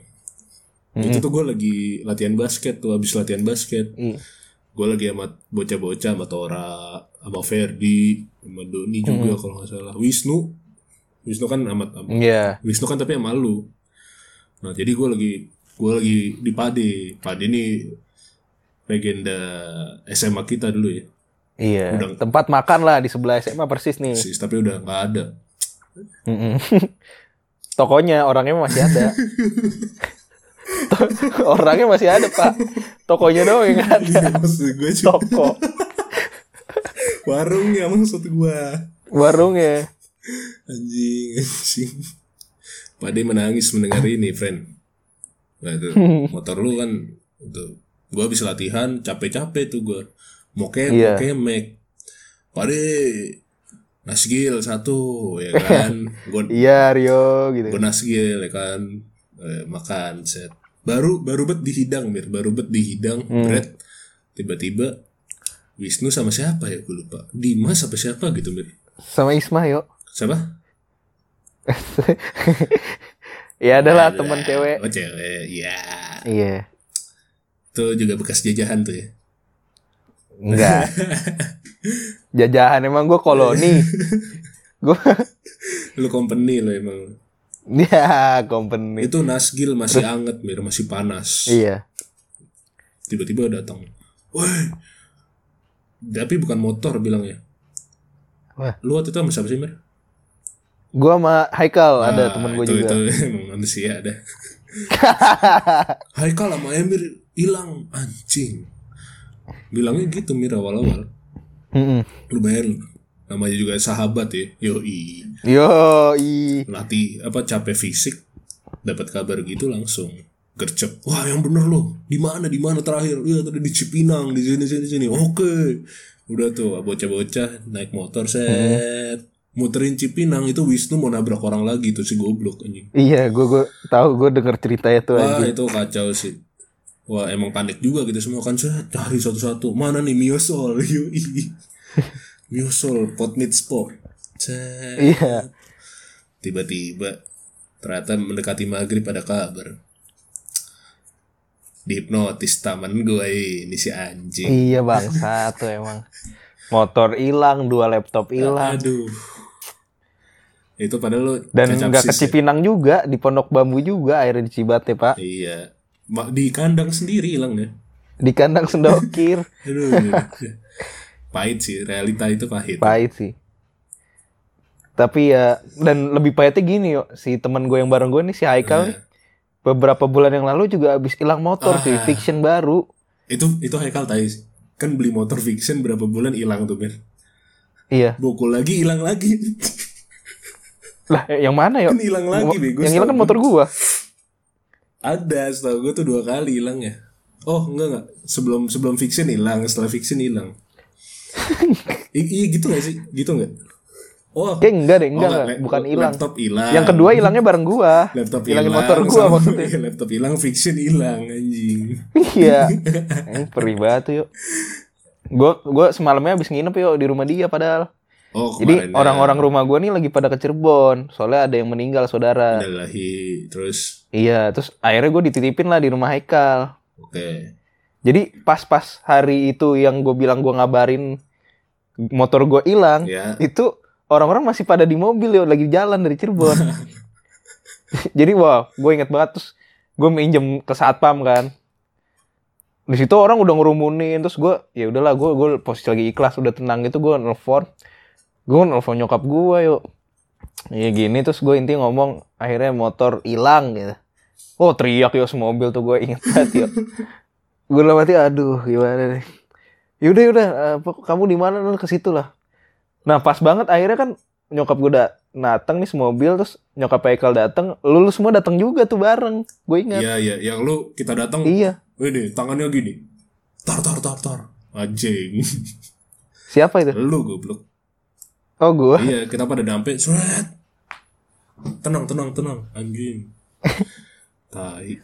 itu tuh gue lagi latihan basket tuh habis latihan basket iya. gue lagi sama bocah-bocah sama Tora sama Ferdi sama Doni juga kalau nggak salah Wisnu Wisnu kan amat amat Iya. Wisnu kan tapi sama lu nah jadi gue lagi gue lagi di Pade Pade ini legenda SMA kita dulu ya Iya. Udah. Tempat makan lah di sebelah SMA persis nih. Sis, tapi udah nggak ada Mm-mm. Tokonya orangnya masih ada. Orangnya masih ada pak. Tokonya doang yang ada. maksud gue cuma Toko warungnya maksud gue warungnya. Anjing anjing. Pade menangis mendengar ini friend. Nah itu. Motor lu kan itu. Gue habis latihan capek-capek tuh gue mau ke Iya. mau kemek. Pade nasgil satu ya kan? Gue Iya Rio gitu. gue nasgil ya kan? Eh, makan set. Baru baru bet dihidang mir. Baru bet dihidang bread tiba-tiba Wisnu sama siapa ya? Gue lupa. Dimas apa siapa gitu mir? Sama Isma yuk. Siapa Ya adalah teman cewek. oh cewek ya Iya. itu juga bekas jajahan tuh ya Enggak. Jajahan emang gue koloni. Gue lu company lo emang ya company. itu nasgil masih anget mir masih panas Iya. tiba-tiba datang woi tapi bukan motor bilangnya Wah. lu waktu itu sama siapa sih mir Gue sama Haikal ada Ah, temen gue juga. Itu manusia ada. Haikal sama Emir hilang anjing. Bilangnya gitu Mir awal-awal. Mm-mm. Lumayan namanya juga sahabat ya. Yoi. Yo i. Latih apa capek fisik dapat kabar gitu langsung gercep. Wah, yang bener loh. Di mana? Di mana terakhir? Iya, tadi di Cipinang, di sini sini sini. Oke. Udah tuh bocah-bocah naik motor set. Muterin Cipinang itu Wisnu mau nabrak orang lagi tuh si goblok anjing. Iya, gue gue tahu gue denger ceritanya tuh Wah aja. itu kacau sih. Wah emang panik juga gitu semua kan saya cari satu-satu mana nih Miosol yoi Miosol pot meat sport. Iya. tiba-tiba ternyata mendekati maghrib ada kabar dihipnotis taman gue ini si anjing Iya bangsa tuh emang. Motor hilang, dua laptop hilang. aduh itu padahal lu Dan nggak ke sis ya. Cipinang juga, di Pondok Bambu juga akhirnya di Cibatnya pak. iya di kandang sendiri hilang ya Di kandang sendokir. aduh pahit sih realita itu pahit Pahit sih. Tapi ya, dan lebih pahitnya gini yuk. Si teman gue yang bareng gue nih, si Haikal nih. Beberapa bulan yang lalu juga habis hilang motor Ah. fiction baru. itu itu Haikal tai kan beli motor fiction berapa bulan hilang tuh Mir Iya. bokul lagi hilang lagi Lah, yang mana yuk? kan hilang lagi bego Yang hilang kan motor gua. ada setahu gue tuh dua kali hilang ya oh enggak enggak sebelum sebelum fiction hilang setelah fiction hilang I- iya gitu gak sih gitu nggak Oh, Kayak enggak deh, enggak, oh, enggak. bukan hilang. Laptop hilang. Yang kedua hilangnya bareng gua. laptop hilang. motor gua sama- maksudnya. iya, laptop hilang, fiction hilang anjing. Iya. Eh, perih banget tuh, yuk. Gua gua semalamnya habis nginep yuk di rumah dia padahal. Oh, Jadi kemarin orang-orang rumah gua nih lagi pada ke Cirebon. Soalnya ada yang meninggal saudara. Adalah terus Iya, terus akhirnya gue dititipin lah di rumah Haikal. oke. Jadi pas-pas hari itu yang gue bilang gue ngabarin motor gue hilang, Ya. itu orang-orang masih pada di mobil ya lagi jalan dari Cirebon. Jadi wah, gue inget banget terus gue minjem ke satpam kan. Di situ orang udah ngerumunin terus gue ya udahlah gue gue posisi lagi ikhlas udah tenang gitu gue nelfon. Gue nelfon nyokap gue yuk. Ya gini terus gue inti ngomong akhirnya motor hilang gitu. Oh teriak yo semobil tuh gue inget banget yo. gue dalam hati aduh gimana nih. Yaudah yaudah eh, pok- kamu di mana Lu ke situ lah. Nah pas banget akhirnya kan nyokap gue udah datang nih semobil terus nyokap Haikal datang, lu, lu semua datang juga tuh bareng. Gue ingat. Iya, iya, yang lu kita datang. Iya. Ini tangannya gini. Tar tar tar tar. Anjing. Siapa itu? lu goblok. Oh gue. iya, kita pada dampe, seret. Tenang, tenang, tenang, anjing. Tai.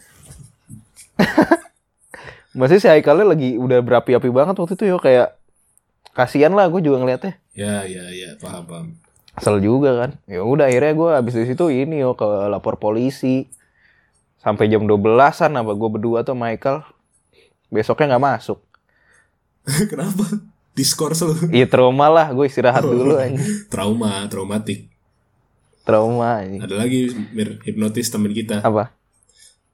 Masih si Haikalnya lagi udah berapi-api banget waktu itu yo kayak kasihan lah gue juga ngeliatnya. Ya, ya, ya, paham, paham. Kesel juga kan. Ya udah akhirnya gue habis dari situ ini yo ke lapor polisi. Sampai jam 12-an apa gue berdua tuh Michael. Besoknya nggak masuk. Kenapa? Diskors lu. Iya trauma lah, gue istirahat dulu aja. Trauma, traumatik. Trauma aja. Ada lagi Mir, hipnotis temen kita. Apa?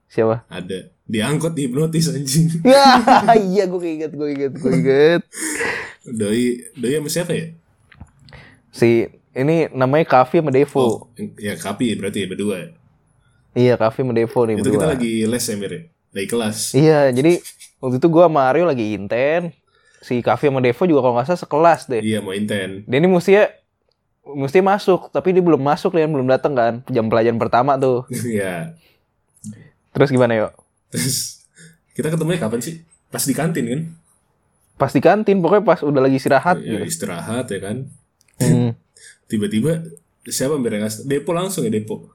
Siapa? Ada. Diangkut di hipnotis anjing. Ya, iya gue inget, gue inget, gue inget. Doi, doi sama siapa ya? Si ini namanya Kavi sama Devo. Oh, ya Kapi berarti ya berdua ya. Iya, Kavi sama Devo nih Itu kita berdua. lagi les ya Mir ya? Lagi kelas. Iya, jadi waktu itu gua sama Mario lagi inten. Si Kavi sama Devo juga kalau nggak salah sekelas deh. Iya mau inten. Dia ini mestinya mesti masuk, tapi dia belum masuk Lian belum datang kan. Jam pelajaran pertama tuh. Iya. Terus gimana yuk? Terus kita ketemunya kapan sih? Pas di kantin kan? Pas di kantin, pokoknya pas udah lagi istirahat Ya, gitu. istirahat ya kan. Hmm. Tiba-tiba siapa yang ngasih? Depo langsung ya Depo.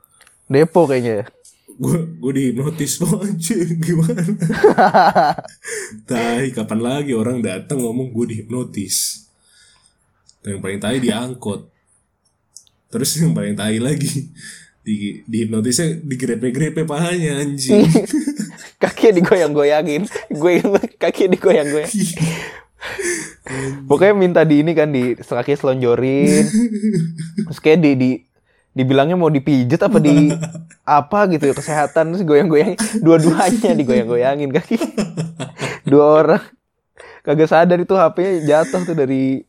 Depo kayaknya. Gue gue dihipnotis lo anjing gimana? tai kapan lagi orang datang ngomong gue dihipnotis. Dan yang paling tai diangkut. Terus yang paling tai lagi di dihipnotisnya digrepe-grepe pahanya anjing. Kakinya digoyang-goyangin. Gue kakinya digoyang-goyang. Pokoknya minta di ini kan di kaki selonjorin. Terus kayak di, di dibilangnya mau dipijet apa di apa gitu ya kesehatan terus goyang-goyang dua-duanya digoyang-goyangin kaki. Dua orang. Kagak sadar itu HP-nya jatuh tuh dari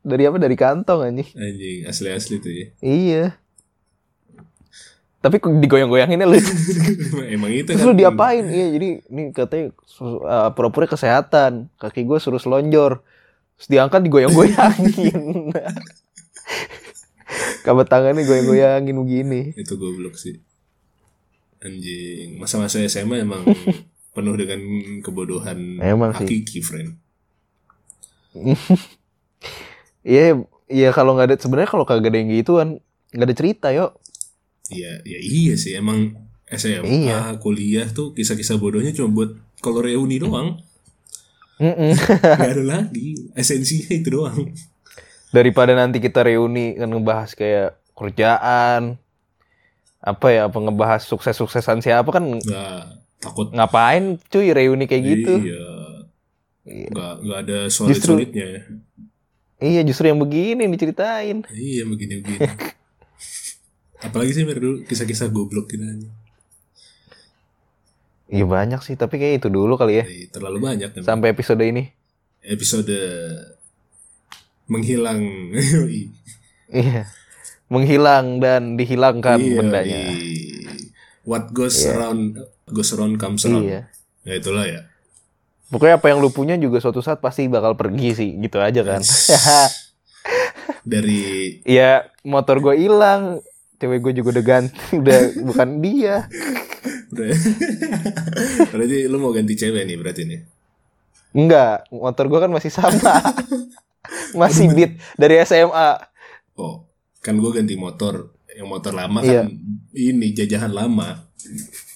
dari apa dari kantong anjing. anjing asli-asli tuh ya. Iya. Tapi digoyang-goyanginnya lu. Emang itu Terus kan. lu diapain? Iya, jadi ini katanya uh, pura-pura kesehatan. Kaki gue suruh selonjor. Terus diangkat digoyang-goyangin. Kabat tangannya goyang-goyangin begini. Itu goblok sih. Anjing, masa-masa SMA emang penuh dengan kebodohan Emang sih. hakiki, friend. Iya, iya kalau nggak ada sebenarnya kalau kagak ada yang gitu kan nggak ada cerita yuk. Iya, ya iya sih emang SMA, Iya. kuliah tuh kisah-kisah bodohnya cuma buat kalau reuni doang. Mm-mm. Gak ada lagi. Esensinya itu doang. Daripada nanti kita reuni kan ngebahas kayak kerjaan apa ya apa ngebahas sukses-suksesan siapa kan Nggak takut ngapain cuy reuni kayak gitu. Iya. Nggak, nggak ada solid-solidnya. Iya justru yang begini yang diceritain. Iya begini-begini. Apalagi sih Mir dulu kisah-kisah goblok kita aja. Iya banyak sih tapi kayak itu dulu kali ya Eh, Terlalu banyak kan. sampai episode ini. Episode menghilang. Iya. Menghilang dan dihilangkan Iya, bendanya. iya. What goes around goes around comes around. Iya. Ya itulah ya. Pokoknya apa yang lu punya juga suatu saat pasti bakal pergi sih, gitu aja kan. Dari Iya, motor gue hilang, cewek gue juga udah ganti, udah bukan dia. berarti lu mau ganti cewek nih berarti nih. Enggak, motor gue kan masih sama. Masih beat dari SMA. Oh, kan gue ganti motor yang motor lama Iya. kan ini jajahan lama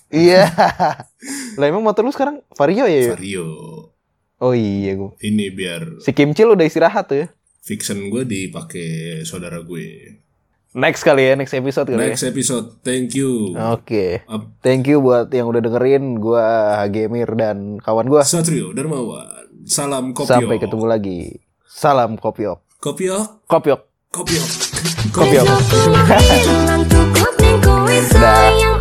Iya. lah emang motor lu sekarang Vario ya? Yo? Vario Oh iya gua. ini biar Si Kimcil udah istirahat tuh ya. fiction gue dipakai saudara gue Next kali ya, next episode kali next episode thank you ya. Oke. Up. Thank you buat yang udah dengerin gua Gemir dan kawan gua. Satrio Darmawan salam kopiok Sampai ketemu lagi. Salam kopiok. kopiok Kopiok. kopiok Kopiok. Kowe sayang